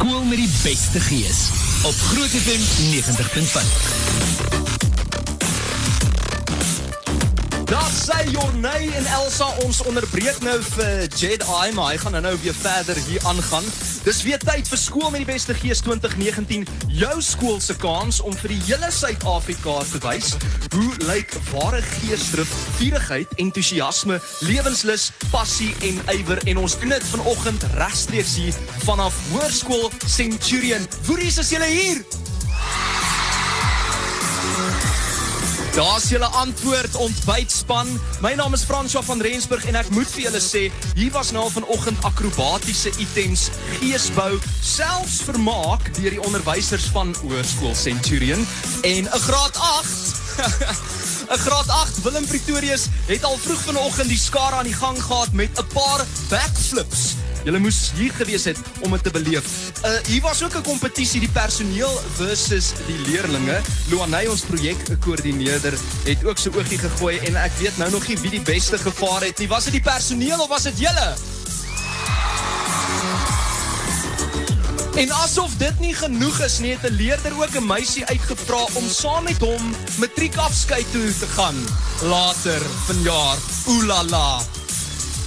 Skool met die beste gees op Groot FM 90.5. Sê Jorney en Elsa ons onderbreek nou vir Jedi, maar hy gaan nou weer verder hier aangaan. Dis weer tyd vir skool met die beste gees 2019, jou skool se kans om vir die hele Suid-Afrika te wys hoe lyk ware geesdrif, vurigheid, entoesiasme, lewenslus, passie en ywer en ons doen dit vanoggend regstreeks hier vanaf Hoërskool Centurion. Woeries is julle hier? Daar's julle antwoord ontbytspan. My naam is François van Rensburg en ek moet vir julle sê, hier was nou vanoggend akrobatiese items, geesbou, selfs vermaak deur die onderwysers van Hoërskool Centurion en 'n graad 8 'n Graad 8 Willem Pretorius het al vroeg vanoggend die skare aan die gang gehad met 'n paar backflips. Julle moes hier gewees het om dit te beleef. Uh hier was ook 'n kompetisie die personeel versus die leerdlinge. Luanay ons projekkoördineerder het ook sy oogie gegooi en ek weet nou nog nie wie die beste gevaar het nie. Was dit die personeel of was dit julle? En asof dit nie genoeg is nie, het 'n leerder ook 'n meisie uitgevra om saam met hom matriekafskeid toe te gaan later vanjaar. Oolala.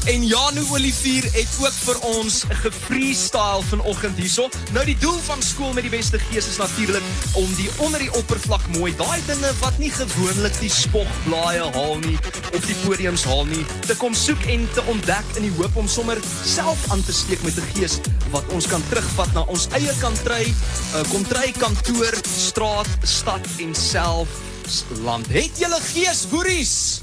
En Janu Olivier het ook vir ons gefreestyle vanoggend hierso. Nou die doel van skool met die beste gees is natuurlik om die onder die oppervlak mooi, daai dinge wat nie gewoonlik die spogblaaie haal nie of die podiums haal nie, te kom soek en te ontdek in die hoop om sommer self aan te steek met 'n gees wat ons kan terugvat na ons eie kantry, uh, kontry kantoor, straat, stad en self land. Het julle gees woeries?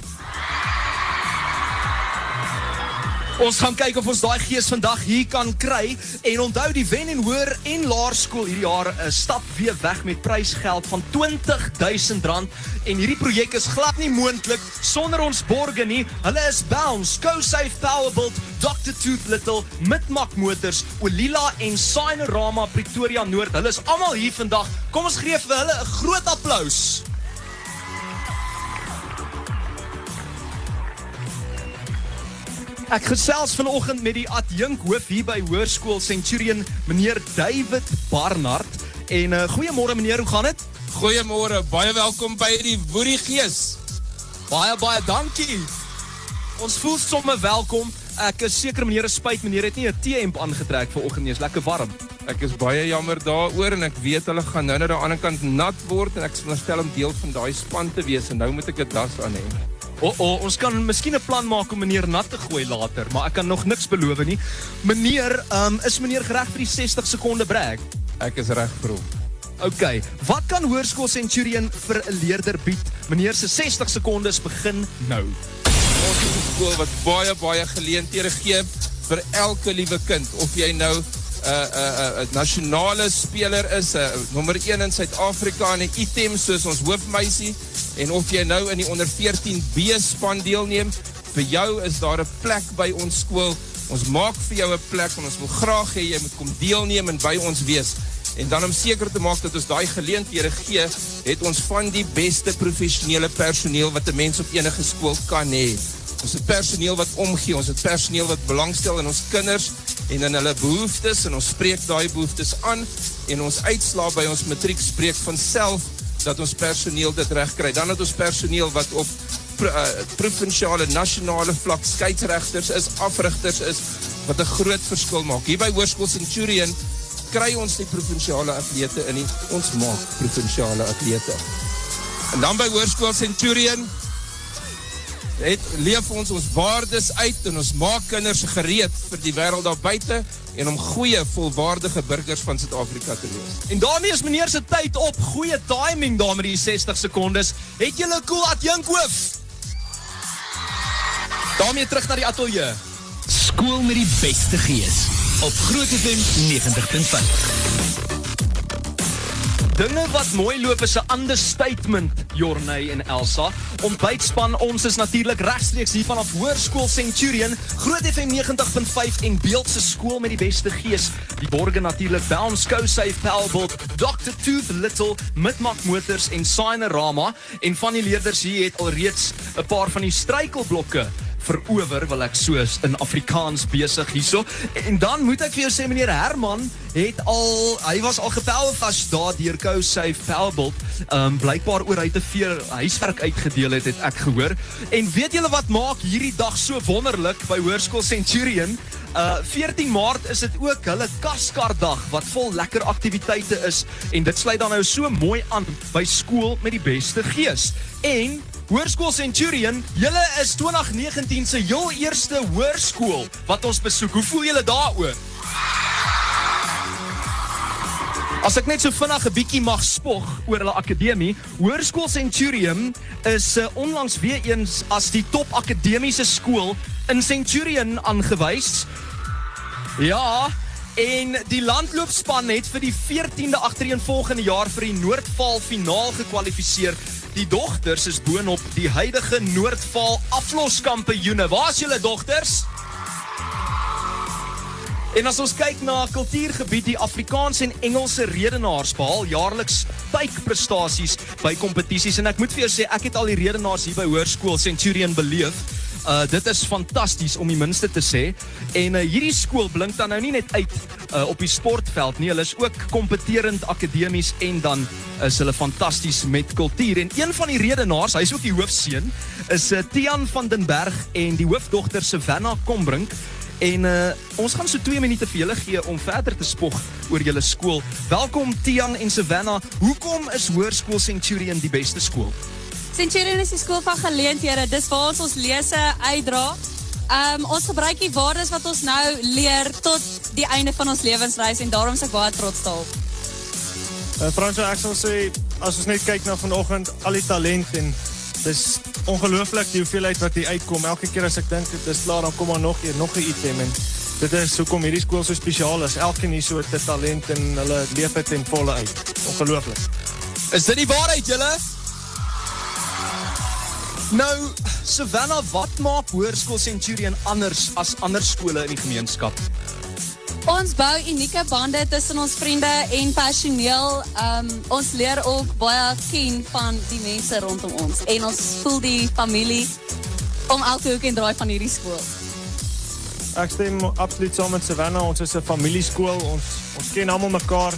Ons gaan kyk of ons daai gees vandag hier kan kry en onthou die wen en hoor en laerskool hierdie jaar 'n stap weer weg met prysgeld van R20000 en hierdie projek is glad nie moontlik sonder ons borge nie. Hulle is Bounce, GoSafe Powerbuild, Dr Tooth Little, Mitmak Motors, Olila en Signarama Pretoria Noord. Hulle is almal hier vandag. Kom ons gee vir hulle 'n groot applous. Ek gesels vanoggend met die adjunk hoof hier by Hoërskool Centurion, meneer David Barnard. En uh, goeiemôre meneer, hoe gaan dit? Goeiemôre, baie welkom by die Woerie Gees. Baie baie dankie. Ons voel sommer welkom. Ek is seker meneer is spyt, meneer het nie 'n T-hemp aangetrek vanoggend nie, is lekker warm. Ek is baie jammer daaroor en ek weet hulle gaan nou na die ander kant nat word en ek veronderstel om deel van daai span te wees en nou moet ek 'n das aan hê. O, oh, oh, ons kan miskien 'n plan maak om meneer nat te gooi later, maar ek kan nog niks beloof nie. Meneer, um, is meneer gereg vir die 60 sekonde break? Ek is reg vir hom. OK. Wat kan Hoërskool Centurion vir 'n leerder bied? Meneer se 60 sekondes begin nou. Ons is 'n skool wat baie baie geleenthede gee vir elke liewe kind of jy nou 'n uh, 'n uh, uh, nasionale speler is, uh, nommer 1 in Suid-Afrika in 'n item soos ons hoofmeisie en of jy nou in die onder 14B span deelneem, vir jou is daar 'n plek by ons skool. Ons maak vir jou 'n plek en ons wil graag hê jy moet kom deelneem en by ons wees. En dan om seker te maak dat ons daai geleenthede gee, het ons van die beste professionele personeel wat 'n mens op enige skool kan hê. Ons het personeel wat omgee, ons het personeel wat belangstel in ons kinders en in hulle behoeftes en ons spreek daai behoeftes aan en ons uitslaa by ons matriek spreek van self dat ons personeel dit reg kry. Dan het ons personeel wat op pro, uh, provinsiale nasionale vlak skeieregters is, afrigters is wat 'n groot verskil maak. Hier by Hoërskool Centurion kry ons die provinsiale atlete in nie, ons maak provinsiale atlete. En dan by Hoërskool Centurion het leef ons ons waardes uit en ons maak kinders gereed vir die wêreld daar buite en om goeie volwaardige burgers van Suid-Afrika te wees. En daarmee is meneer se tyd op. Goeie timing daar met die 60 sekondes. Het julle 'n cool adjunk hoof? daarmee terug na die ateljee. Skool met die beste gees op Groot FM 90.5. Dinge wat mooi loop is 'n understatement, Jorney en Elsa. Ontbytspan, ons is natuurlik regstreeks hier vanaf Hoërskool Centurion, Groot FM 90.5 en Beeld se skool met die beste gees. Die borge natuurlik Bounce Safe Powerbolt, Dr Tooth Little, Mitmak Motors en Signarama en van die leerders hier het alreeds 'n paar van die struikelblokke verower, wil ek so in Afrikaans besig hierso. En dan moet ek vir jou sê meneer Herman het al hy was al gepel vas daar deur Kou sy Velbult. Ehm um, blykbaar oor hy te veel huiswerk uitgedeel het, het ek gehoor. En weet julle wat maak hierdie dag so wonderlik by Hoërskool Centurion? Uh 14 Maart is dit ook hulle Kaskar-dag wat vol lekker aktiwiteite is en dit sluit dan nou so mooi aan by skool met die beste gees. En Hoërskool Centurion, julle is 2019 se heel eerste hoërskool wat ons besoek. Hoe voel julle daaroor? As ek net so vinnig 'n bietjie mag spog oor hulle akademie, Hoërskool Centurion is uh, onlangs weer eens as die top akademiese skool in Centurion aangewys. Ja, en die landloopspan het vir die 14de agtereenvolgende jaar vir die Noordvaal finaal gekwalifiseer. Die dogters is boonop die huidige Noordvaal afloskampioene. Waar is julle dogters? En as ons kyk na kultuurgebied, die Afrikaans en Engelse redenaars behaal jaarliks spykprestasies by kompetisies en ek moet vir jou sê ek het al die redenaars hier by Hoërskool Centurion beleef. Uh dit is fantasties om die minste te sê. En uh, hierdie skool blink dan nou nie net uit uh, op die sportveld nie, hulle is ook kompeterend akademies en dan is hulle fantasties met kultuur. En een van die redenaars, hy's ook die hoofseun, is uh, Tian van den Berg en die hoofdogter Savannah Kombrink. En uh, ons gaan so 2 minute vir julle gee om verder te spog oor julle skool. Welkom Tian en Savannah. Hoekom is Hoërskool Centurion die beste skool? Centurion is die skool van geleenthede. Dis waar ons ons lese uitdra. Um ons gebruik die waardes wat ons nou leer tot die einde van ons lewensreis en daarom is ek baie trots daarop. Uh, Franso, ek sal sê as ons net kyk na vanoggend al die talent en dis ongelooflik die hoeveelheid wat hier uitkom. Elke keer as ek dink dit is klaar, dan kom maar nog een, nog 'n item en dit is hoekom hierdie skool so spesiaal is. Elkeen hier so 'n talent en hulle leef dit ten volle uit. Ongelooflik. Is dit die waarheid julle? Nou, Savannah, wat maak Hoërskool Centurion anders as ander skole in die gemeenskap? Ons bou unieke bande tussen ons vriende en personeel. Um ons leer ook baie ken van die mense rondom ons en ons voel die familie om elke hoek en draai van hierdie skool. Ek stem absoluut saam met Savannah. Ons is 'n familieskool. Ons ons ken almal mekaar.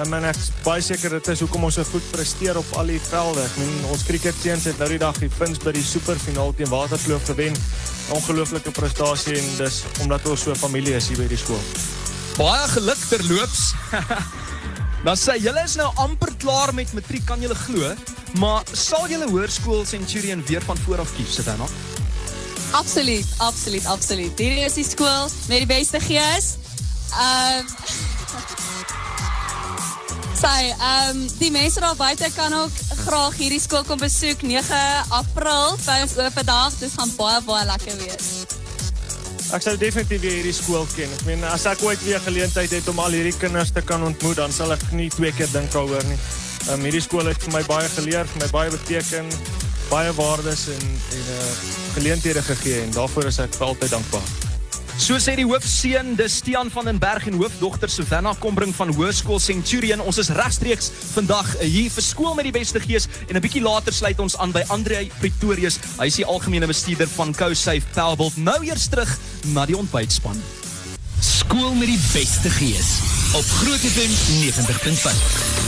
Um, en ek is baie seker dit is hoekom ons so goed presteer op al die velde. Ek meen ons cricket teams het nou die dag die Fins by die superfinaal teen Waterkloof gewen. Ongelooflike prestasie en omdat ons so familie is hier by die skool. Baie geluk terloops. Dan sê julle is nou amper klaar met matriek, kan julle glo? Maar sal julle hoërskool Centurion weer van voor af kies, Savannah? Absoluut, absoluut, absoluut. Hierdie is die skool met die beste gees. Um Sy, ehm um, die mense daar buite kan ook graag hierdie skool kom besoek 9 April by ons oop dag. Dit gaan baie baie lekker wees. Ek sal definitief weer hierdie skool ken. Ek meen as ek ooit weer geleentheid het om al hierdie kinders te kan ontmoet, dan sal ek nie twee keer dink daaroor nie. Ehm um, hierdie skool het vir my baie geleer, vir my baie beteken, baie waardes en en uh geleenthede gegee daarvoor is vir altyd dankbaar. So sê die hoofseun, dis Stian van den Berg en hoofdogter Savannah Kombring van Hoërskool Centurion. Ons is regstreeks vandag hier vir skool met die beste gees en 'n bietjie later sluit ons aan by Andre Pretorius. Hy is die algemene bestuurder van CoSafe Pelbelt. Nou eers terug na die ontbytspan. Skool met die beste gees op Groot FM 90.5.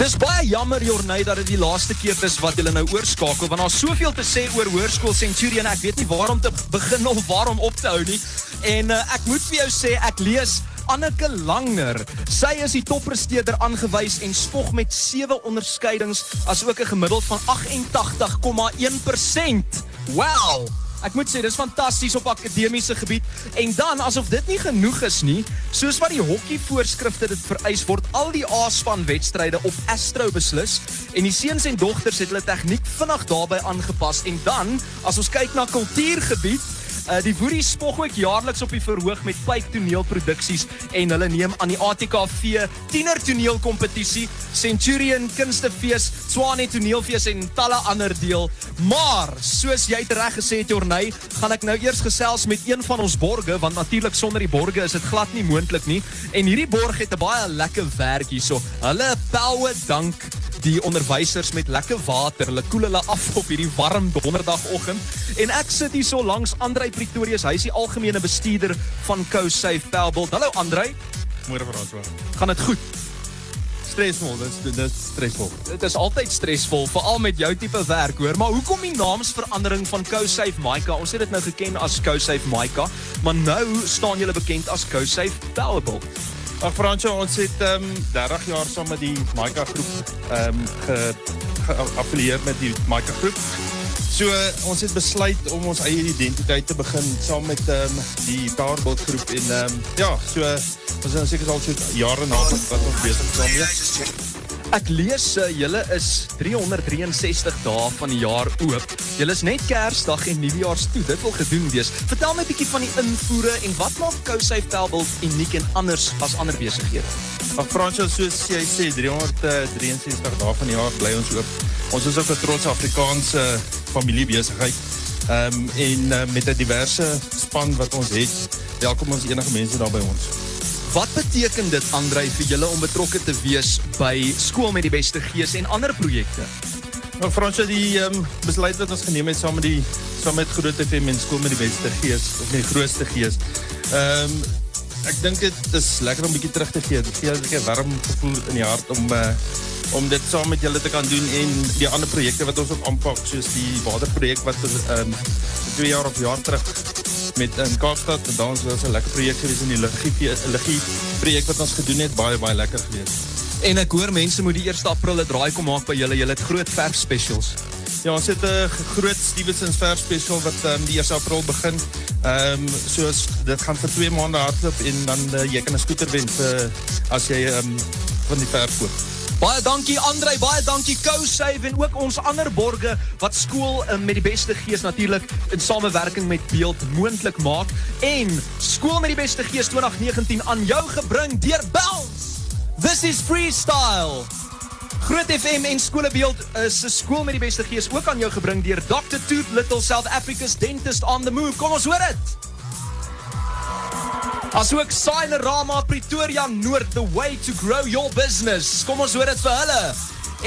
Dis baie jammer Jorney dat dit die laaste keer is wat jy nou oorskakel want daar's soveel te sê oor Hoërskool Centurion. Ek weet nie waar om te begin of waar om op te hou nie. En uh, ek moet vir jou sê ek lees Anneke Langer. Sy is die toppresteerder aangewys en spog met 7 onderskeidings as ook 'n gemiddeld van 88,1%. Wow! Ek moet sê dis fantasties op akademiese gebied. En dan asof dit nie genoeg is nie, soos wat die hokkie voorskrifte dit vereis word al die A-span wedstryde op Astro beslis en die seuns en dogters het hulle tegniek vinnig daarbey aangepas. En dan as ons kyk na kultuurgebied Uh, die Woerie spog ook jaarliks op die verhoog met Pype toneelproduksies en hulle neem aan die ATKV tiener toneelkompetisie, Centurion kunstefees, Swane toneelfees en talle ander deel. Maar soos jy dit reg gesê het Jorney, gaan ek nou eers gesels met een van ons borge want natuurlik sonder die borge is dit glad nie moontlik nie. En hierdie borg het 'n baie lekker werk hierso. Hulle poue dank die onderwysers met lekker water. Hulle koel hulle af op hierdie warm donderdagoggend. En ek sit hier so langs Andrei Pretorius. Hy is die algemene bestuurder van CoSafe Pellbold. Hallo Andrei. Môre François. Gaan dit goed? Stresvol, dit dit stresvol. Dit is altyd stresvol, veral met jou tipe werk, hoor. Maar hoekom die naamsverandering van CoSafe Maika? Ons het dit nou geken as CoSafe Maika, maar nou staan julle bekend as CoSafe Pellbold. Ag François, ons het ehm um, 30 jaar saam met die Maika groep ehm um, ge, geaffilieer met die Maika groep. So ons het besluit om ons eie identiteit te begin saam met ehm um, die Powerbolt groep en ehm um, ja, so ons is seker al so jare na wat ons besig is daarmee. Ek lees uh, julle is 363 dae van die jaar oop. Julle is net Kersdag en Nuwejaarstoe. Dit wil gedoen wees. Vertel my 'n bietjie van die invoere en wat maak CoSafe Pellbold uniek en anders as ander besighede? Ag Fransjo, soos jy sê, 363 dae van die jaar bly ons oop. Ons is ook 'n trotse Afrikaanse familiebesigheid. Ehm um, en uh, met 'n diverse span wat ons het, welkom ons enige mense daar by ons. Wat beteken dit Andrei vir julle om betrokke te wees by skool met die beste gees en ander projekte? Nou Fransjo, die ehm um, besluit wat ons geneem het saam met die saam met Groot FM en skool met die beste gees of die grootste gees. Ehm um, ek dink dit is lekker om bietjie terug te gee. Dit gee 'n warm gevoel in die hart om uh, om dit saam met julle te kan doen en die ander projekte wat ons ook aanpak soos die waterprojek wat ehm um, 2 jaar of jaar terug met in Kaapstad en dan was 'n lekker projek gewees in die liggie projek wat ons gedoen het baie baie lekker gewees. En ek hoor mense moet die 1 April 'n draai kom maak by julle. Julle het groot verf specials. Ja, ons het 'n groot Stevensons verf special wat um, die 1 April begin. Ehm um, soos dit gaan vir 2 maande hardloop en dan uh, jy kan 'n skooter wen vir as jy ehm um, van die verf koop. Baie dankie Andrei, baie dankie CoSave en ook ons ander borge wat skool uh, met die beste gees natuurlik in samewerking met Beeld moontlik maak en skool met die beste gees 2019 aan jou gebring deur Bells. This is freestyle. Groot FM en skolebeeld is 'n skool met die beste gees ook aan jou gebring deur Dr Tooth Little South Africa's Dentist on the Move. Kom ons hoor dit. Asook Signerama Pretoria Noord the way to grow your business. Kom ons hoor dit vir hulle.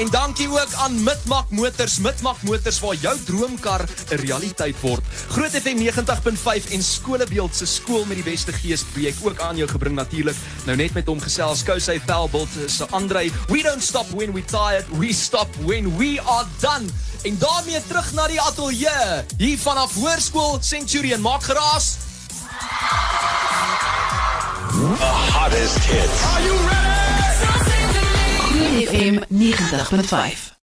En dankie ook aan Mitmak Motors, Mitmak Motors waar jou droomkar 'n realiteit word. Groot FM 90.5 en Skolebeeld se skool met die beste gees projek ook aan jou gebring natuurlik. Nou net met hom gesels Kousy Velbult se Andrei. We don't stop when we tired, we stop when we are done. En daarmee terug na die ateljee hier vanaf Hoërskool Centurion. Maak geraas. The hottest hits. Groot FM 90.5